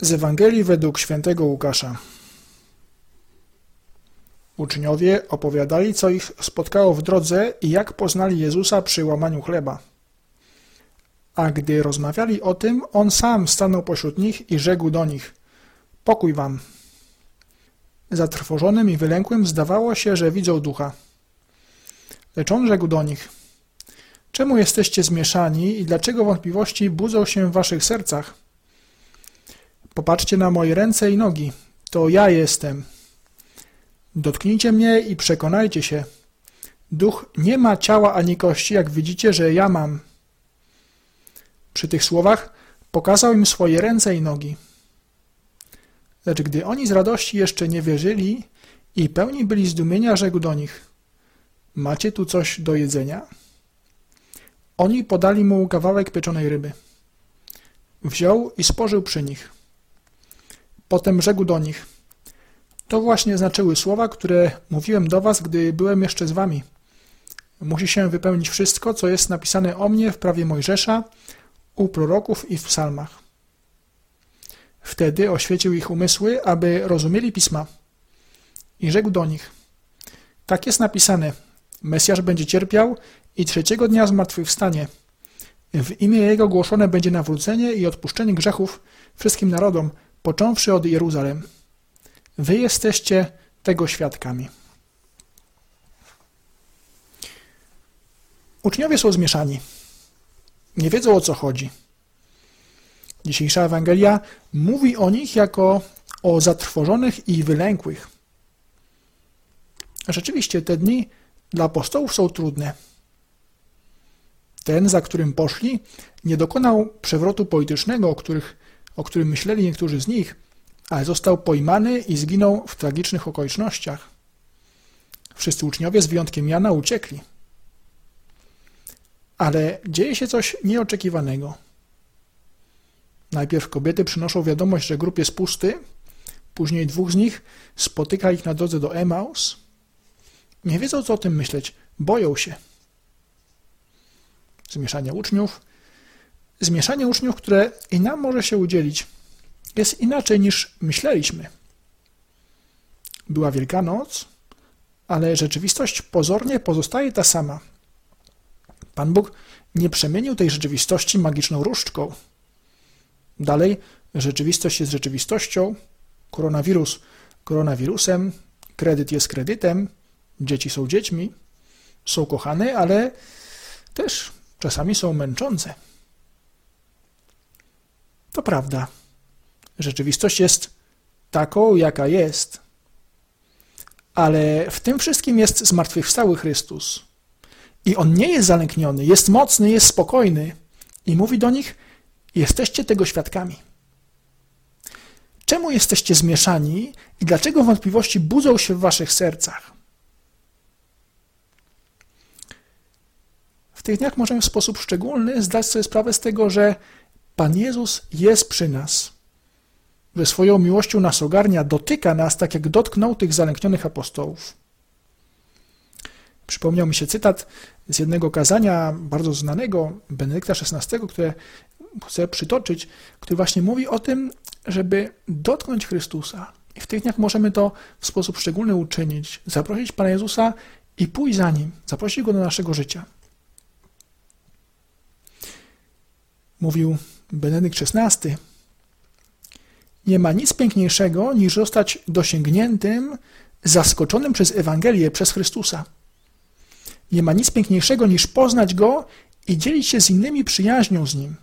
Z Ewangelii według świętego Łukasza. Uczniowie opowiadali, co ich spotkało w drodze i jak poznali Jezusa przy łamaniu chleba. A gdy rozmawiali o tym, on sam stanął pośród nich i rzekł do nich: Pokój wam. Zatrwożonym i wylękłym zdawało się, że widzą ducha. Lecz on rzekł do nich: Czemu jesteście zmieszani i dlaczego wątpliwości budzą się w waszych sercach? Popatrzcie na moje ręce i nogi. To ja jestem. Dotknijcie mnie i przekonajcie się. Duch nie ma ciała ani kości, jak widzicie, że ja mam. Przy tych słowach pokazał im swoje ręce i nogi. Lecz gdy oni z radości jeszcze nie wierzyli i pełni byli zdumienia, rzekł do nich: Macie tu coś do jedzenia? Oni podali mu kawałek pieczonej ryby. Wziął i spożył przy nich. Potem rzekł do nich: To właśnie znaczyły słowa, które mówiłem do was, gdy byłem jeszcze z wami. Musi się wypełnić wszystko, co jest napisane o mnie w prawie Mojżesza, u proroków i w psalmach. Wtedy oświecił ich umysły, aby rozumieli pisma. I rzekł do nich: Tak jest napisane: Mesjasz będzie cierpiał i trzeciego dnia zmartwychwstanie. W imię Jego głoszone będzie nawrócenie i odpuszczenie grzechów wszystkim narodom, począwszy od Jeruzalem. Wy jesteście tego świadkami. Uczniowie są zmieszani. Nie wiedzą o co chodzi. Dzisiejsza Ewangelia mówi o nich jako o zatrwożonych i wylękłych. Rzeczywiście te dni dla apostołów są trudne. Ten, za którym poszli, nie dokonał przewrotu politycznego, o, których, o którym myśleli niektórzy z nich, ale został pojmany i zginął w tragicznych okolicznościach. Wszyscy uczniowie, z wyjątkiem Jana, uciekli. Ale dzieje się coś nieoczekiwanego. Najpierw kobiety przynoszą wiadomość, że grób jest pusty, później dwóch z nich spotyka ich na drodze do Emaus. Nie wiedzą, co o tym myśleć, boją się zmieszania uczniów. Zmieszanie uczniów, które i nam może się udzielić, jest inaczej niż myśleliśmy. Była Wielkanoc, ale rzeczywistość pozornie pozostaje ta sama. Pan Bóg nie przemienił tej rzeczywistości magiczną różdżką. Dalej, rzeczywistość jest rzeczywistością, koronawirus koronawirusem, kredyt jest kredytem, dzieci są dziećmi, są kochane, ale też czasami są męczące. To prawda. Rzeczywistość jest taką, jaka jest. Ale w tym wszystkim jest zmartwychwstały Chrystus. I On nie jest zalękniony, jest mocny, jest spokojny. I mówi do nich, jesteście tego świadkami. Czemu jesteście zmieszani i dlaczego wątpliwości budzą się w waszych sercach? W tych dniach możemy w sposób szczególny zdać sobie sprawę z tego, że Pan Jezus jest przy nas, że swoją miłością nas ogarnia, dotyka nas, tak jak dotknął tych zalęknionych apostołów. Przypomniał mi się cytat z jednego kazania bardzo znanego Benedykta XVI, które chcę przytoczyć, który właśnie mówi o tym, żeby dotknąć Chrystusa. I w tych dniach możemy to w sposób szczególny uczynić, zaprosić Pana Jezusa i pójść za Nim, zaprosić Go do naszego życia. mówił Benedykt XVI, nie ma nic piękniejszego niż zostać dosięgniętym, zaskoczonym przez Ewangelię, przez Chrystusa. Nie ma nic piękniejszego niż poznać Go i dzielić się z innymi przyjaźnią z Nim.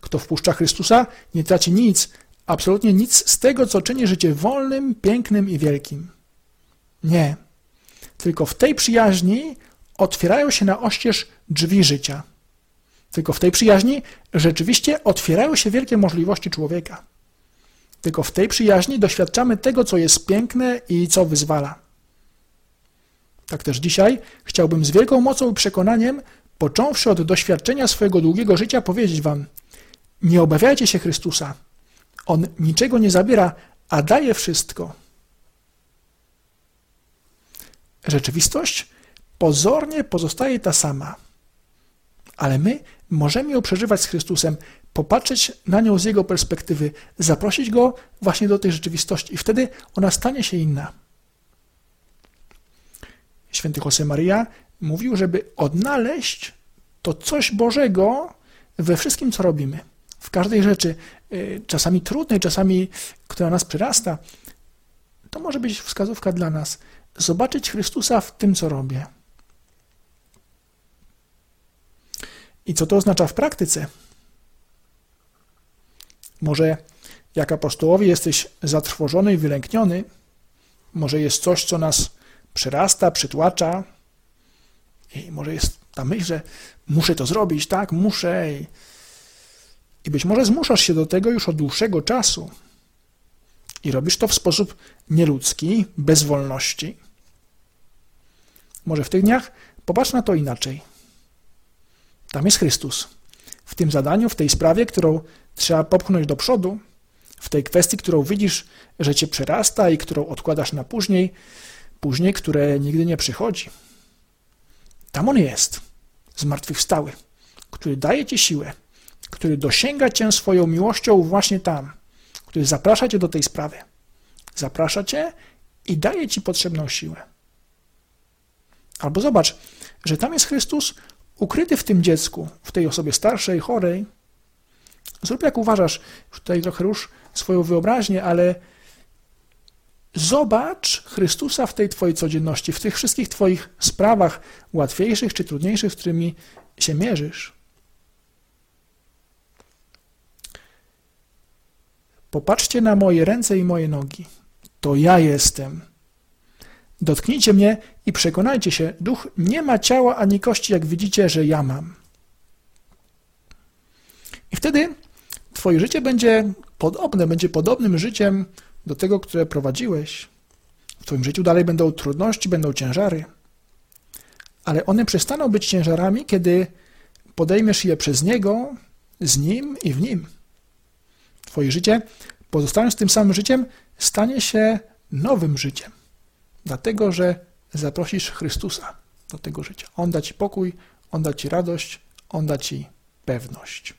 Kto wpuszcza Chrystusa, nie traci nic, absolutnie nic z tego, co czyni życie wolnym, pięknym i wielkim. Nie. Tylko w tej przyjaźni otwierają się na oścież drzwi życia. Tylko w tej przyjaźni rzeczywiście otwierają się wielkie możliwości człowieka. Tylko w tej przyjaźni doświadczamy tego, co jest piękne i co wyzwala. Tak też dzisiaj chciałbym z wielką mocą i przekonaniem, począwszy od doświadczenia swojego długiego życia, powiedzieć Wam: Nie obawiajcie się Chrystusa. On niczego nie zabiera, a daje wszystko. Rzeczywistość pozornie pozostaje ta sama ale my możemy ją przeżywać z Chrystusem, popatrzeć na nią z Jego perspektywy, zaprosić Go właśnie do tej rzeczywistości i wtedy ona stanie się inna. Święty Josemaria mówił, żeby odnaleźć to coś Bożego we wszystkim, co robimy. W każdej rzeczy, y, czasami trudnej, czasami, która nas przyrasta, to może być wskazówka dla nas. Zobaczyć Chrystusa w tym, co robię. I co to oznacza w praktyce? Może jak apostołowie jesteś zatrwożony i wylękniony, może jest coś, co nas przyrasta, przytłacza i może jest ta myśl, że muszę to zrobić, tak, muszę i, i być może zmuszasz się do tego już od dłuższego czasu i robisz to w sposób nieludzki, bez wolności. Może w tych dniach popatrz na to inaczej. Tam jest Chrystus. W tym zadaniu, w tej sprawie, którą trzeba popchnąć do przodu, w tej kwestii, którą widzisz, że cię przerasta i którą odkładasz na później, później, które nigdy nie przychodzi. Tam on jest, zmartwychwstały, który daje ci siłę, który dosięga cię swoją miłością właśnie tam, który zaprasza cię do tej sprawy. Zaprasza cię i daje ci potrzebną siłę. Albo zobacz, że tam jest Chrystus ukryty w tym dziecku, w tej osobie starszej, chorej. Zrób jak uważasz, tutaj trochę rusz swoją wyobraźnię, ale zobacz Chrystusa w tej Twojej codzienności, w tych wszystkich Twoich sprawach, łatwiejszych czy trudniejszych, z którymi się mierzysz. Popatrzcie na moje ręce i moje nogi. To ja jestem. Dotknijcie mnie i przekonajcie się, duch nie ma ciała ani kości, jak widzicie, że ja mam. I wtedy Twoje życie będzie podobne, będzie podobnym życiem do tego, które prowadziłeś. W Twoim życiu dalej będą trudności, będą ciężary, ale one przestaną być ciężarami, kiedy podejmiesz je przez Niego, z Nim i w Nim. Twoje życie, pozostając tym samym życiem, stanie się nowym życiem, dlatego że zaprosisz Chrystusa do tego życia. On da Ci pokój, On da Ci radość, On da Ci pewność.